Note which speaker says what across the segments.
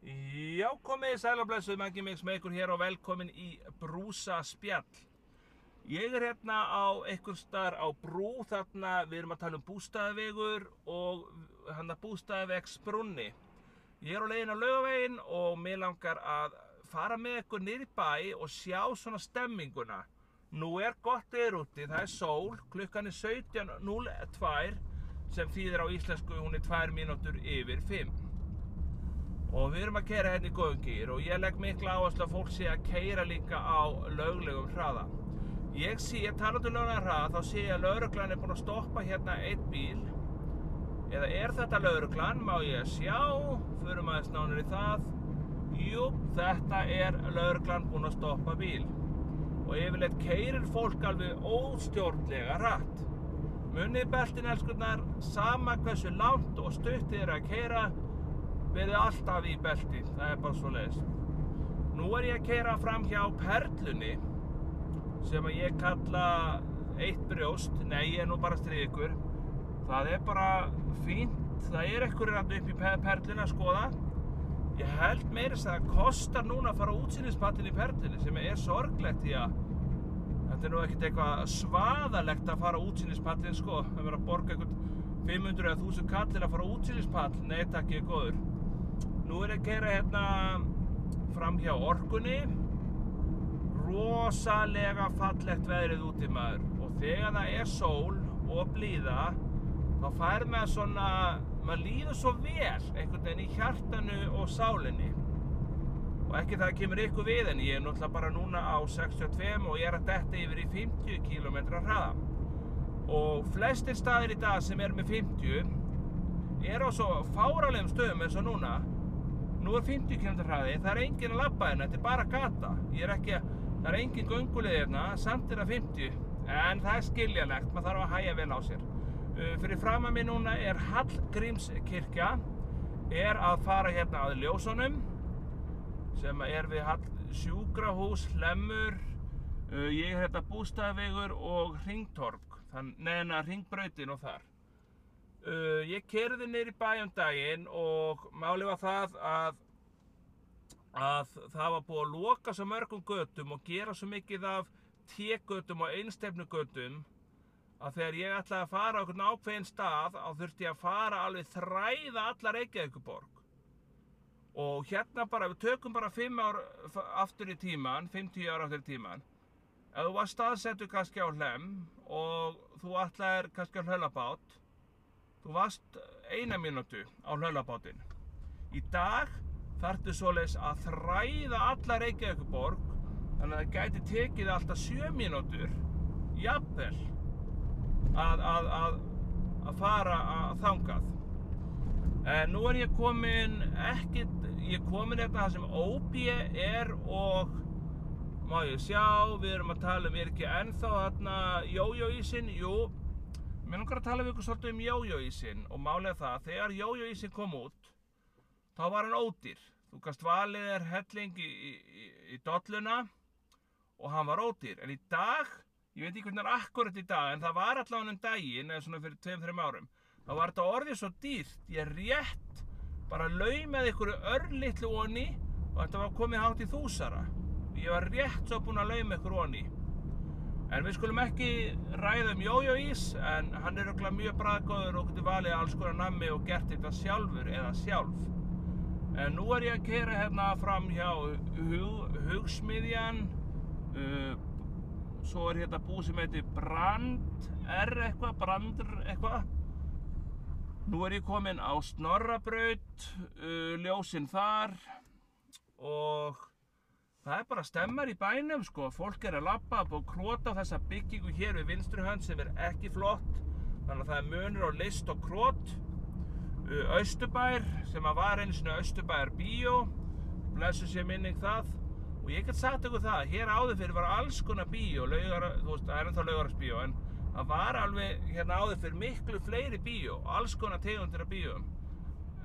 Speaker 1: Já, komið í sælablesuð, Maggi Mix með ykkur hér og velkomin í Brúsa spjall. Ég er hérna á einhver starf á brú þarna, við erum að tala um bústæðavegur og hann að bústæðavegs brunni. Ég er á leiðin á laugavegin og mér langar að fara með ykkur niður í bæ og sjá svona stemminguna. Nú er gott eður úti, það er sól, klukkan er 17.02 sem þýðir á íslensku hún er 2 mínútur yfir 5 og við erum að keira hérna í góðum gýr og ég legg mikla áherslu að fólk sé að keira líka á löglegum hraða. Ég sé, talandu um löglegum hraða, þá sé ég að lauruglan er búinn að stoppa hérna einn bíl. Eða er þetta lauruglan? Má ég sjá? Förum aðeins nánir í það. Jú, þetta er lauruglan búinn að stoppa bíl. Og yfirleitt keirir fólk alveg óstjórnlega hratt. Munið beltin elskurnar, sama hversu langt og stutt þið eru að keira, verið alltaf í belti, það er bara svo leiðis. Nú er ég að keira fram hjá Perlunni sem að ég kalla eitt brjóst, nei ég er nú bara stríð ykkur. Það er bara fínt, það er ekkur rann upp í Perlunni að skoða. Ég held meirist að það kostar núna að fara útsýnispallin í Perlunni sem er sorglegt því að þetta er nú ekkert eitthvað svaðalegt að fara útsýnispallin sko, það verður að borga eitthvað 500 eða 1000 kallir að fara útsýnispall, nei takk ég er góður. Nú er ég að keira hérna fram hjá orkunni. Rosalega fallegt veðrið úti maður. Og þegar það er sól og blíða, þá fær maður svona, maður líður svo vel einhvern veginn í hjartanu og sálinni. Og ekki það kemur ykkur við, en ég er náttúrulega bara núna á 62 og ég er að detta yfir í 50 km hraða. Og flestir staðir í dag sem er með 50 er á svo fáralegum stöðum eins og núna Nú er 50 km hraði, það er engin að labba hérna, þetta er bara gata. Ég er ekki að, það er engin göngulið hérna, samt er það 50. En það er skiljanlegt, maður þarf að hæja vel á sér. Uh, fyrir fram að mér núna er Hallgrímskirkja, er að fara hérna að Ljósunum, sem er við Hall sjúkrahús, Hlemmur, uh, ég er hérna bústæðvegur og Ringtorg, þann, neina Ringbrautin og þar. Uh, ég kerði neyri bæ um daginn og máli var það að, að það var búið að loka svo mörgum götum og gera svo mikið af tegötum og einstefnugötum að þegar ég ætlaði að fara á einhvern ákveðin stað þá þurfti ég að fara alveg þræða alla Reykjavíkuborg og hérna bara, við tökum bara 5 ár aftur í tíman 50 ár aftur í tíman ef þú var staðsettur kannski á hlem og þú ætlaðir kannski á hlölabát Þú varst eina mínútu á hlaulabátinn. Í dag þarftu svoleiðis að þræða alla Reykjavíkuborg þannig að það gæti tekið alltaf sjö mínútur jafnvel að, að, að, að fara að þangað. En nú er ég komin ekkit, ég er komin hérna það sem OB er og má ég sjá, við erum að tala um, er ekki ennþá þarna jójóísinn, jú, Mér langar að tala við ykkur svolítið um jójóísinn og málega það að þegar jójóísinn kom út þá var hann ódýr. Þú kannst valið þér helling í, í, í dolluna og hann var ódýr. En í dag, ég veit ekki hvernig það er akkurat í dag, en það var allavega um daginn eða svona fyrir 2-3 árum, þá var þetta orðið svo dýrt. Ég rétt bara lau með ykkur örlittlu onni og þetta var komið hátt í þúsara. Ég var rétt svo búinn að lau með ykkur onni. En við skulum ekki ræða um jójóís, en hann er auðvitað mjög bræðgóður og getur valið alls konar nammi og gert þetta sjálfur eða sjálf. En nú er ég að kera hérna fram hjá hug, Hugsmiðjan, uh, svo er hérna búið sem heitir Brand, R eitthvað, Brandr eitthvað. Nú er ég komin á Snorrabraut, uh, ljósinn þar og Það er bara stemmar í bænum sko, fólk er að lappa og króta á þessa byggingu hér við vinstruhönd sem er ekki flott. Þannig að það er munur á list og krót Östubær sem að var einu svona Östubær bíó blessu sér minning það. Og ég get sagt ykkur það, hér áður fyrir var alls konar bíó, laugar, þú veist, það er ennþá laugarasbíó en það var alveg hérna áður fyrir miklu fleiri bíó, alls konar tegundir af bíóm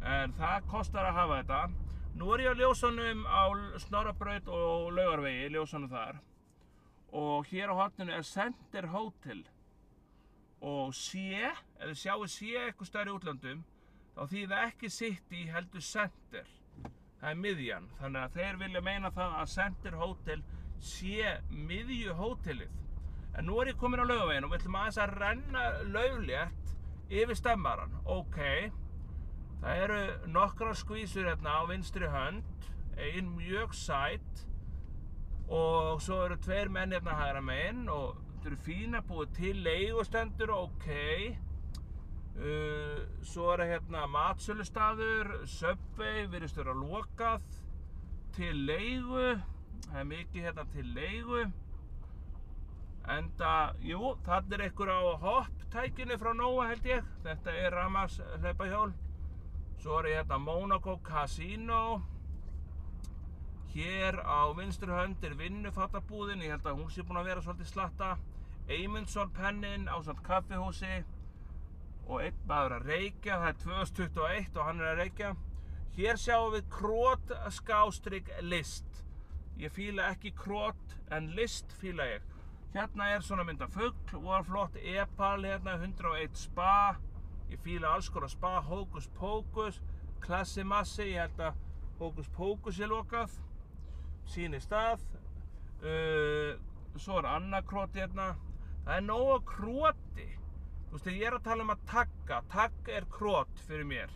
Speaker 1: en það kostar að hafa þetta Nú er ég á ljósunum á Snorrabraut og Laugarvegi, ljósunum þar og hér á hotninu er Center Hotel og sé, þið sjáu sé eitthvað stærri útlandum þá þýða ekki City heldur Center það er miðjan. Þannig að þeir vilja meina það að Center Hotel sé miðju hótelið. En nú er ég komin á laugaveginn og við ætlum aðeins að renna lauflétt yfir stemmaran. Ok, það eru nokkra skvísur hérna á vinstri hönd, ein mjög sætt og svo eru tveir menn hérna hægra meginn og þetta eru fína búið til leigustendur, ok. Uh, svo er það hérna matsölustaður, Subway, virðist vera lokað, til leigu, það er mikið hérna til leigu. Enda, jú, þarna er einhver á hopp-tækinu frá Nóa held ég, þetta er Ramas hlaupahjól. Svo er hérna Monaco Casino. Hér á vinstri hönd er vinnufattabúðin, ég held að hún sé búin að vera svolítið slatta. Eymundsson pennin á svona kaffihúsi og einn maður að reykja, það er 2021 og hann er að reykja. Hér sjáum við krót skástrygg list. Ég fíla ekki krót en list fíla ég. Hérna er svona mynda fugg, voru flott epal hérna, 101 spa. Ég fíla alls konar spa, hókus pókus, klassi massi, ég held að hókus pókus er lokað. Sýni stað. Uh, svo er annað krót hérna. Það er nóg að króti. Þú veist, ég er að tala um að tagga. Tagg er krót fyrir mér.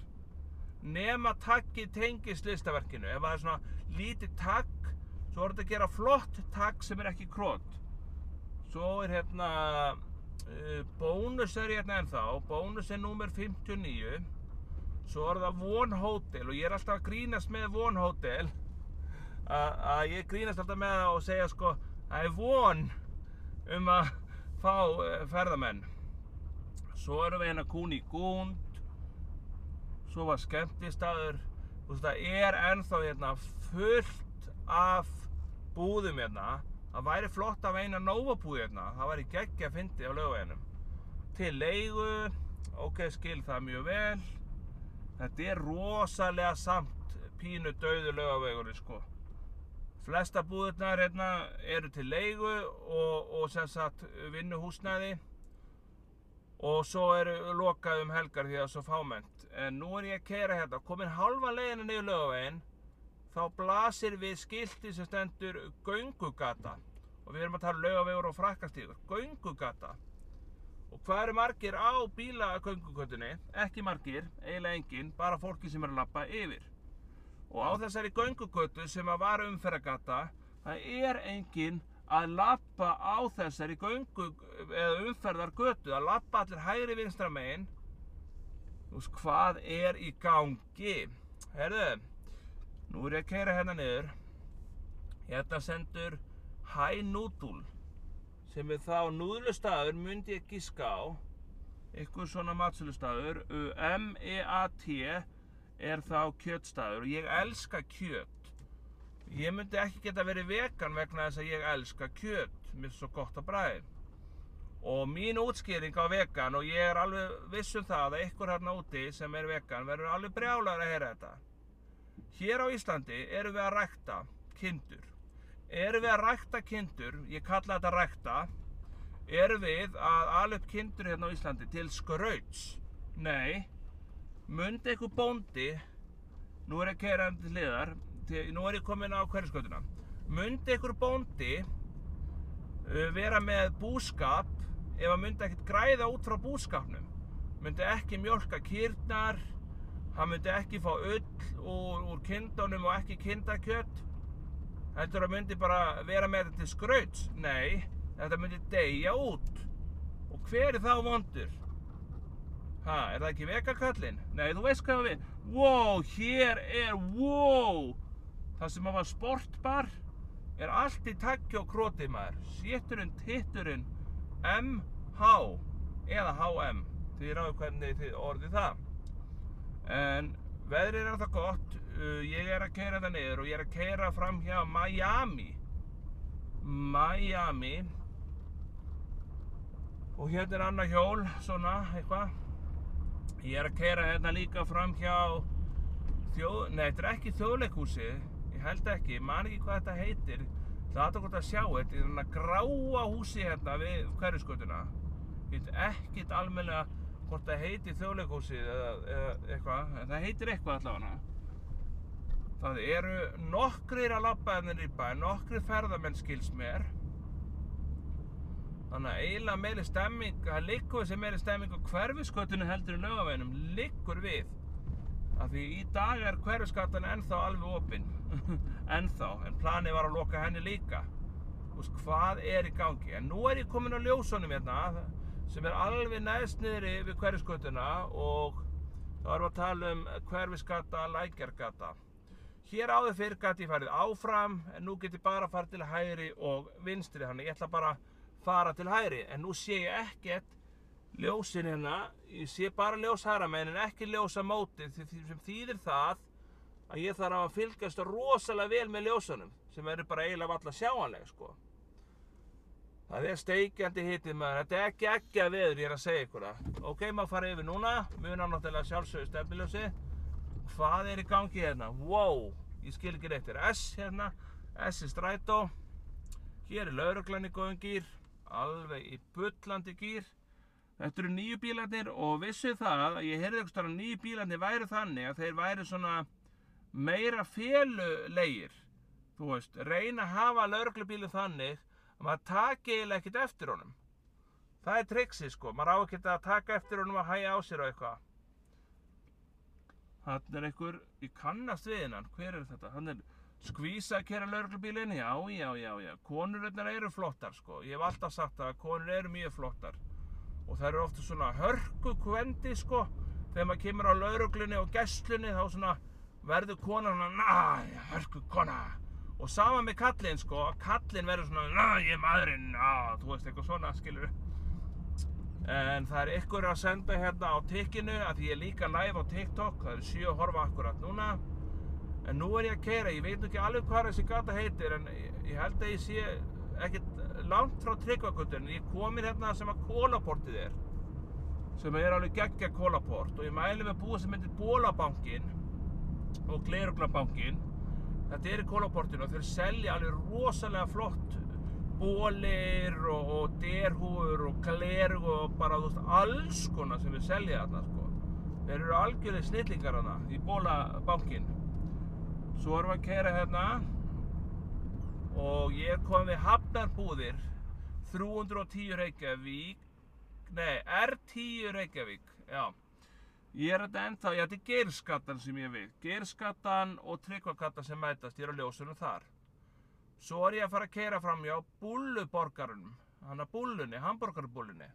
Speaker 1: Nema taggi tengist listaverkinu. Ef það er svona lítið tagg, svo er þetta að gera flott tagg sem er ekki krót. Svo er hérna bónus er hérna ennþá. Bónus er númer 59. Svo er það Von Hotel og ég er alltaf að grínast með Von Hotel. Að ég grínast alltaf með það og segja sko það er von um að fá uh, ferðamenn. Svo erum við hérna Kúni Gúnd. Svo var skemmtistaður. Þú veist það er ennþá hérna fullt af búðum hérna. Það væri flott að veina Nóvabúð hérna. Það væri geggja fyndi á lögaveginum. Til leigu. Ok, skil það mjög vel. Þetta er rosalega samt pínu dauðu lögavegurinn sko. Flesta búðirnar hérna eru til leigu og, og sem sagt vinnuhúsnæði og svo eru lokað um helgar því að það er svo fámennt. En nú er ég að kera hérna, komin halva leiðina niður lögaveginn, þá blasir við skilti sem stendur göngugata og við erum að tala um lögavegur og frakkastíður, göngugata. Og hvað eru margir á bílagöngukötunni? Ekki margir, eiginlega engin, bara fólki sem er að lappa yfir. Og á þessari göngugötu sem að var umferðagata, það er engin að lappa á þessari göngu eða umferðargötu, að lappa allir hægri vinstra megin. Þú veist, hvað er í gangi? Herðu, nú er ég að keyra hérna niður. Hérna sendur High Noodle sem er þá núðlustadur myndi ég gíska á. Ykkur svona matsölustadur M-E-A-T er þá kjötstaður. Og ég elska kjöt. Ég myndi ekki geta verið vegan vegna þess að ég elska kjöt. Mér er svo gott að bræði og mín útskýring á vegan og ég er alveg viss um það að ykkur hérna úti sem er vegan verður alveg brjálar að heyra þetta hér á Íslandi erum við að rækta kindur. Erum við að rækta kindur, ég kalla þetta rækta, erum við að upp kindur hérna á Íslandi til skrauts? Nei, mundi einhver bóndi, nú er ég að kæra hann til hliðar, nú er ég komin á hverjaskötuna, mundi einhver bóndi uh, vera með búskap ef að myndi ekkert græða út frá búskapnum, myndi ekki mjölka kýrnar, hann myndi ekki fá ull úr, úr kindunum og ekki kindakjött, heldur að myndi bara vera með þetta til skrauts? Nei, þetta myndi deyja út. Og hver er þá vondur? ha, er það ekki vegakallinn? nei, þú veist hvað við wow, hér er, wow. Það sem var sportbar er allt í takki og króti maður. Sétturinn, titturinn MH eða HM því ráðu hvernig þið orðið það en veðrið er það gott. Uh, ég er að keira það niður og ég er að keira fram hjá Miami. Miami. Og hérna er annað hjól svona eitthvað. Ég er að keira hérna líka fram hjá þjóð, nei þetta er ekki þjóðleikhúsi ég held ekki, ég man ekki hvað þetta heitir. Það er hvort að sjá þetta. Þetta er hérna gráa húsi hérna við hverjuskotuna ekkit almennilega hvort það heitir þjóðleikhúsið eða, eða eitthvað, en það heitir eitthvað allavega Það eru nokkrir að labba ennir í bæ, nokkrir ferðamenn skils mér. Þannig að eiginlega meiri stemming, það liggur þessi meiri stemming á hverfiskötunni heldur í laugaveginum, liggur við. Af því í dag er hverfiskatan ennþá alveg opinn, ennþá, en planið var að loka henni líka. Þú veist, hvað er í gangi? En nú er ég komin á ljósunum hérna, sem er alveg neðst niðri við hverfiskötuna og þá erum við að tala um hverfiskata, lækjargata. Hér áður fyrir gæti ég farið áfram, en nú get ég bara farið til hægri og vinstri, þannig ég ætla bara að fara til hægri. En nú sé ég ekkert ljósin hérna, ég sé bara ljós hægra megin en ekki ljós að móti, sem þýðir það að ég þarf að fylgjast rosalega vel með ljósunum, sem eru bara eiginlega valla sjáanleg, sko. Það er steikjandi hitið maður, þetta er ekki ekki að veður, ég er að segja ykkur það. Ok, maður farið yfir núna, munar náttúrulega sjálfsögðu stefniljósi. Hvað er í gangi hérna? Wow, ég skil ekki neitt, er S hérna, S er strætó. Hér er lauruglan í góðum gýr, alveg í bullandi gýr. Þetta eru nýju bílarnir og vissu það að ég heyrði eitthvað að nýju bílarnir væri þannig að þeir væri svona meira félulegir. Þú veist, reyna að hafa lauruglubílu þannig að maður taki eiginlega ekkert eftir honum. Það er triksi sko, maður á ekkert að taka eftir honum að hæja á sér og eitthvað. Þannig er einhver, ég kannast við hennan, hver er þetta? Hann er skvísa að kera lauruglubílinn, já, já, já, já. Konurinn eru flottar sko, ég hef alltaf sagt það að konur eru mjög flottar. Og það eru ofta svona hörku kvendi sko, þegar maður kemur á lauruglunni og gesslunni þá svona verður konan að, næ, hörku kona. Og sama með kallinn sko, kallinn verður svona, ég er maðurinn, á, þú veist, eitthvað svona, skilur En það er ykkur að senda hérna á tikkinu, því ég er líka live á TikTok, það eru sjö að horfa akkurat núna. En nú er ég að keira, ég veit ekki alveg hvað þessi gata heitir, en ég, held að ég sé ekkert langt frá Tryggvakutin. Ég komin hérna sem að kólaportið er, sem er alveg geggja kólaport og ég mæli með búið sem heitir Bólabankin og Gleruglabankin. Þetta er í kólaportinu og þeir selja alveg rosalega flott bólir og, og derhúur og glerug og bara þú veist alls konar sem við selja þarna sko. Þeir eru algjörlega snillingar þarna í bólabankin. Svo erum við að kæra hérna og ég er komið við Hafnarbúðir 310 Reykjavík nei, R10 Reykjavík já ég er þetta ennþá, já þetta er Geirskattan sem ég við Geirskattan og Tryggvakattan sem mætast, ég er á ljósunum þar. Svo er ég að fara að kæra fram hjá Búlluborgarunum hann að Búllunni, Hamburgerbúllunni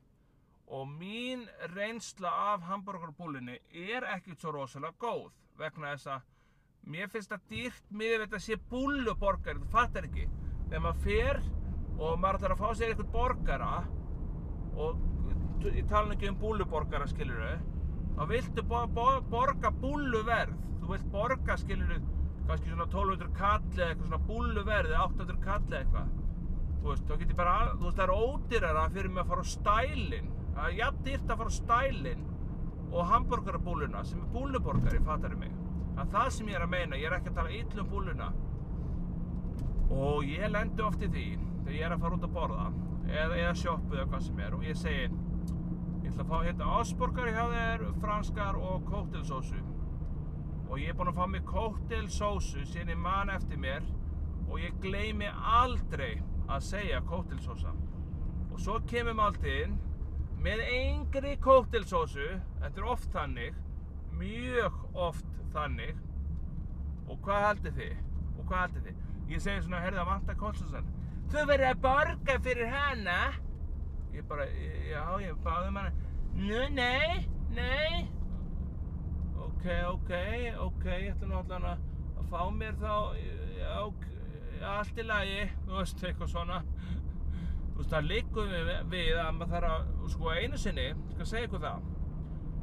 Speaker 1: og mín reynsla af Hamburgerbúllunni er ekkert svo rosalega góð vegna þess að mér finnst það dýrt miður þetta sé búlluborgari, þú fattar ekki. Þegar maður fer og maður ætlar að fá sér eitthvað borgara og ég tala ekki um búlluborgara skiluru þá viltu bo bo borga búlluverð. Þú vilt borga skiluru kannski svona 1200 kall eða eitthvað svona búlluverð eða 800 kall eða eitthvað. Þú veist, þá getur bara, þú veist það er ódýrara fyrir mig að fara á stælin það er jafn dýrt að fara á stælin og hamburgerabúlluna sem er búlluborgari, fattar mig? Að það sem ég er að meina, ég er ekki að tala yllum búluna og ég lendi oft í því þegar ég er að fara út að borða eða, eða sjoppu eða hvað sem er og ég segi ég ætla að fá hérna ásborgari hjá þér, franskar og kóktelsósu. Og ég er búinn að fá mig kóktelsósu síðan ég man eftir mér og ég gleymi aldrei að segja kóktelsósa. Og svo kemur máltíðin með engri kóktelsósu þetta er oft þannig mjög oft þannig. Og hvað heldur þið? og hvað heldur þið? ég segi svona, herðu að vanta kólsósan þú verður að borga fyrir hana ég bara, já, ég báði um hana. Nú, nei, nei. Ok, ok, ok ég ætla nú allan að, að fá mér þá já, allt í lagi þú veist, eitthvað svona. Þú veist, það líkum við, við að maður þarf að, sko, einu sinni skal segja ykkur það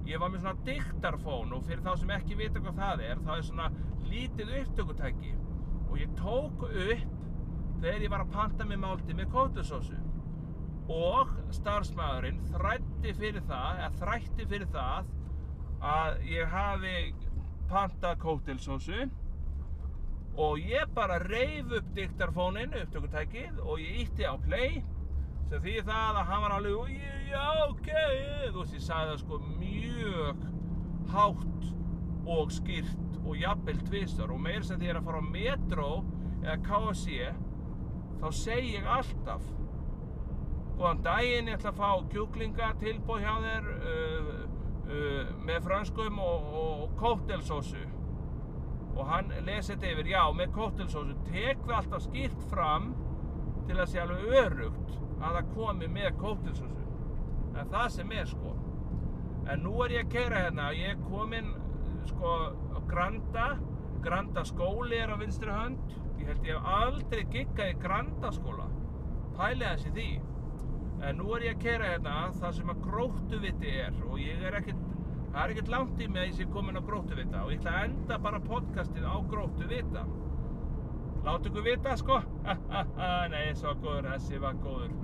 Speaker 1: ég var með svona diktarfón og fyrir þá sem ekki vita hvað það er þá er svona lítið upptökutæki. Og ég tók upp þegar ég var að panta með málti með kótusósu og starfsmæðurinn þrætti fyrir það eða þrætti fyrir það að ég hafi pantað kótelsósu og ég bara reif upp diktarfónin upptökutækið og ég ítti á play sem því það að hann var alveg já ok þú veist ég sagði það sko mjög hátt og skýrt og jafnvel tvisar og meira sem því ég er að fara á Metro eða KFC þá segi ég alltaf Góðan daginn, ég ætla að fá kjúklinga tilbúð hjá þér uh, uh, með franskum og, og kóttelsósu og hann lesi þetta yfir, já, með kóttelsósu tek það alltaf skýrt fram til að sé alveg örugt að það komi með kóttelsósu en það sem er sko. En nú er ég að kera hérna. Ég er komin sko á Granda. Granda skóli er á vinstri hönd. Ég held ég hef aldrei giggað í Granda skóla pælega þessi því en nú er ég að kera hérna það sem að gróttuviti er og ég er ekkert það er ekkert langt í mig að ég sé komin á gróttuvita og ég ætla að enda bara podcastið á gróttuvita. Láttu ykkur vita sko. Nei, svo góður, þessi var góður.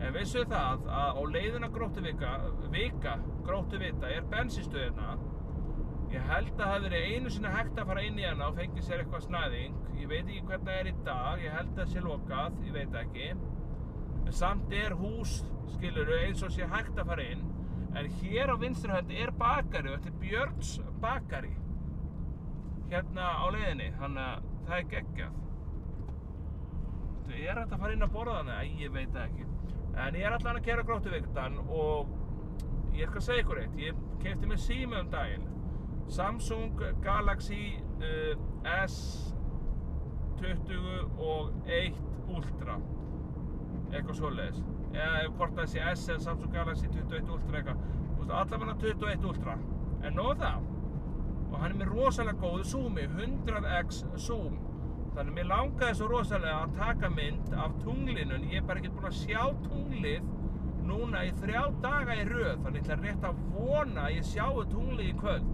Speaker 1: En vissu það að á leiðina gróttuvika vika, gróttuvita er bensinstöðina Ég held að það verið einu sinni hægt að fara inn í hana og fengið sér eitthvað snæðing Ég veit ekki hvernig það er í dag, ég held að það sé lokað, ég veit ekki En samt er hús, skiluru, eins og sé hægt að fara inn. En hér á vinstrihönd er bakari og þetta er Björns bakari. Hérna á leiðinni, þannig að það er geggjað. Þú er hægt að fara inn að borða hana? Æ, ég veit ekki. En ég er allan að kera gróttuvíktan og ég skal segja ykkur eitt. Ég kefti með síma um daginn. Samsung Galaxy uh, S21 Ultra eitthvað svoleiðis. Eða hvort það sé S eða Samsung Galaxy 21 Ultra eitthvað. Allavega 21 Ultra. En nóg um það. Og hann er með rosalega góðu zoomi 100x zoom. Þannig mér langaði svo rosalega að taka mynd af tunglinu en ég er bara ekki búinn að sjá tunglið núna í þrjá daga í röð. Þannig ég ætla rétt að vona að ég sjáu tunglið í kvöld.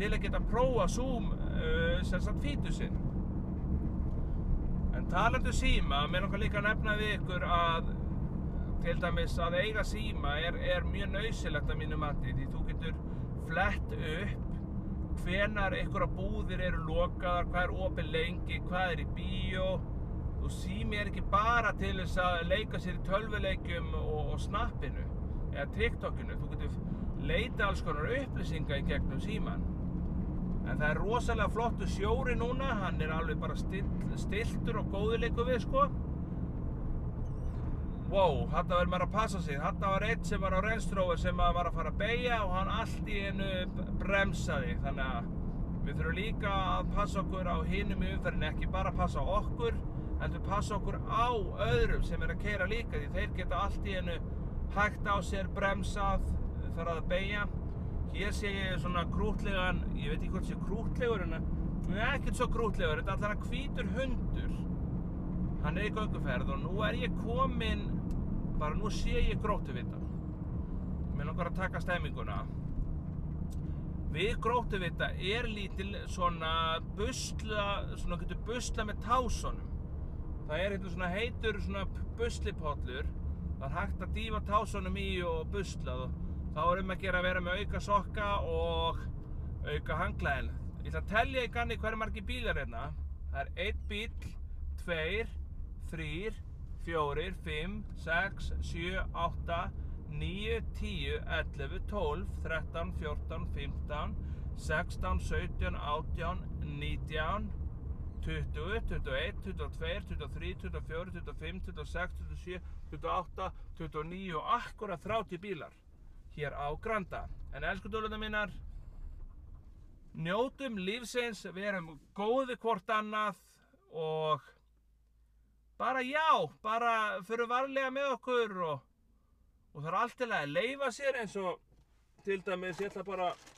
Speaker 1: Til að geta prófa zoom uh, sem sagt fítusinn en talandu síma mér langar líka að nefna við ykkur að til dæmis að eiga síma er, er mjög nöysilegt að mínu mati því þú getur flett upp hvenar einhverja búðir eru lokaðar, hvað er opið lengi, hvað er í bíó. Og sími er ekki bara til þess að leika sér í tölvuleikjum og, og snappinu eða TikTokinu, þú getur leita alls konar upplýsinga í gegnum síman en það er rosalega flottu sjóri núna, hann er alveg bara stiltur og góðuleiku við sko Wow, þarna verður maður að passa sig. Þarna var einn sem var á Rennstrófi sem var að fara að beigja og hann allt í einu bremsaði. Þannig að við þurfum líka að passa okkur á hinum í umferðinni, ekki bara passa okkur, heldur passa okkur á öðrum sem er að keira líka því þeir geta allt í einu hægt á sér bremsað þar að beigja. Hér sé ég svona krútlegan, ég veit ekki hvort sé krútlegur en það er ekkert svo krútlegur, þetta er allavega hvítur hundur. Hann er í gönguferð og nú er ég kominn bara nú sé ég gróttuvita mér langar að taka stemminguna. Við gróttuvita er lítil svona busla svona getur busla með tásunum það er hérna svona heitur svona buslipollur. Það er hægt að dýfa tásunum í og busla og þá er um að gera að vera með auka sokka og auka hanglaðin ég ætla að tellja í ganni hverju margi bílar hérna. Það er einn bíl, tveir, þrýr fjórir, fimm, sex, sjö, átta, níu, tíu, ellefu, tólf, þrettán, fjórtán, fimmtán, sextán, sautján, átján, nítján, tuttugu, tuttugu eitt, tuttugu tveir, tuttugu þrý, tuttugu fjóri, tuttugu fimm, tuttugu sex, tuttugu sjö, tuttugu átta, tuttugu níu og akkurat þrátti bílar hér á Granda. En elsku dóluna mínar, njótum lífsins, verum góði hvort annað og bara já, bara fyrir varlega með okkur og, og það er allt til að leifa sér eins og til dæmis ég ætla bara að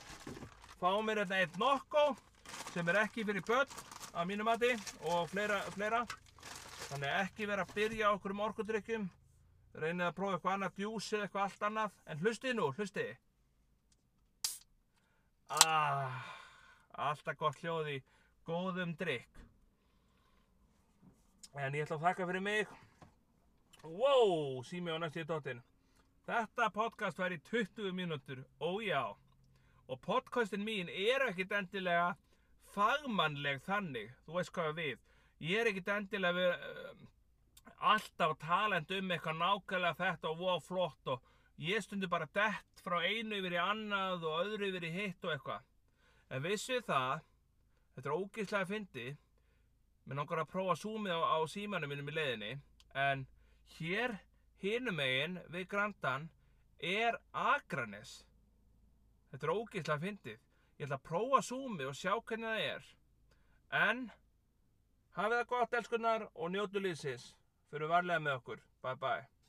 Speaker 1: fá mér hérna eitt nokko sem er ekki fyrir börn að mínu mati og fleira, fleira. þannig ekki vera að byrja okkur um orkudrykkjum reynið að prófa eitthvað annað djús eða eitthvað allt annað en hlustið nú, hlustið ah, alltaf gott hljóð í góðum drykk En ég ætla að þakka fyrir mig. Wow, sími á næstu í dottin. Þetta podcast var í 20 mínútur, ójá. Og podcastin mín er ekkit endilega fagmannleg þannig, þú veist hvað við. Ég er ekkit endilega við, uh, alltaf talend um eitthvað nákvæmlega þetta og wow flott og ég stundi bara dett frá einu yfir í annað og öðru yfir í hitt og eitthvað. En þið það, þetta er ógeðslega fyndið, mér langar að prófa zoomið á, á símanum mínum í leiðinni, en hér hinum megin við Grandan er Akranes. Þetta er ógeðslega fyndið. Ég ætla að prófa zoomið og sjá hvernig það er. En, hafið það gott elskunnar og njótu lífsins. Fyrir varlega með okkur. Bye bye.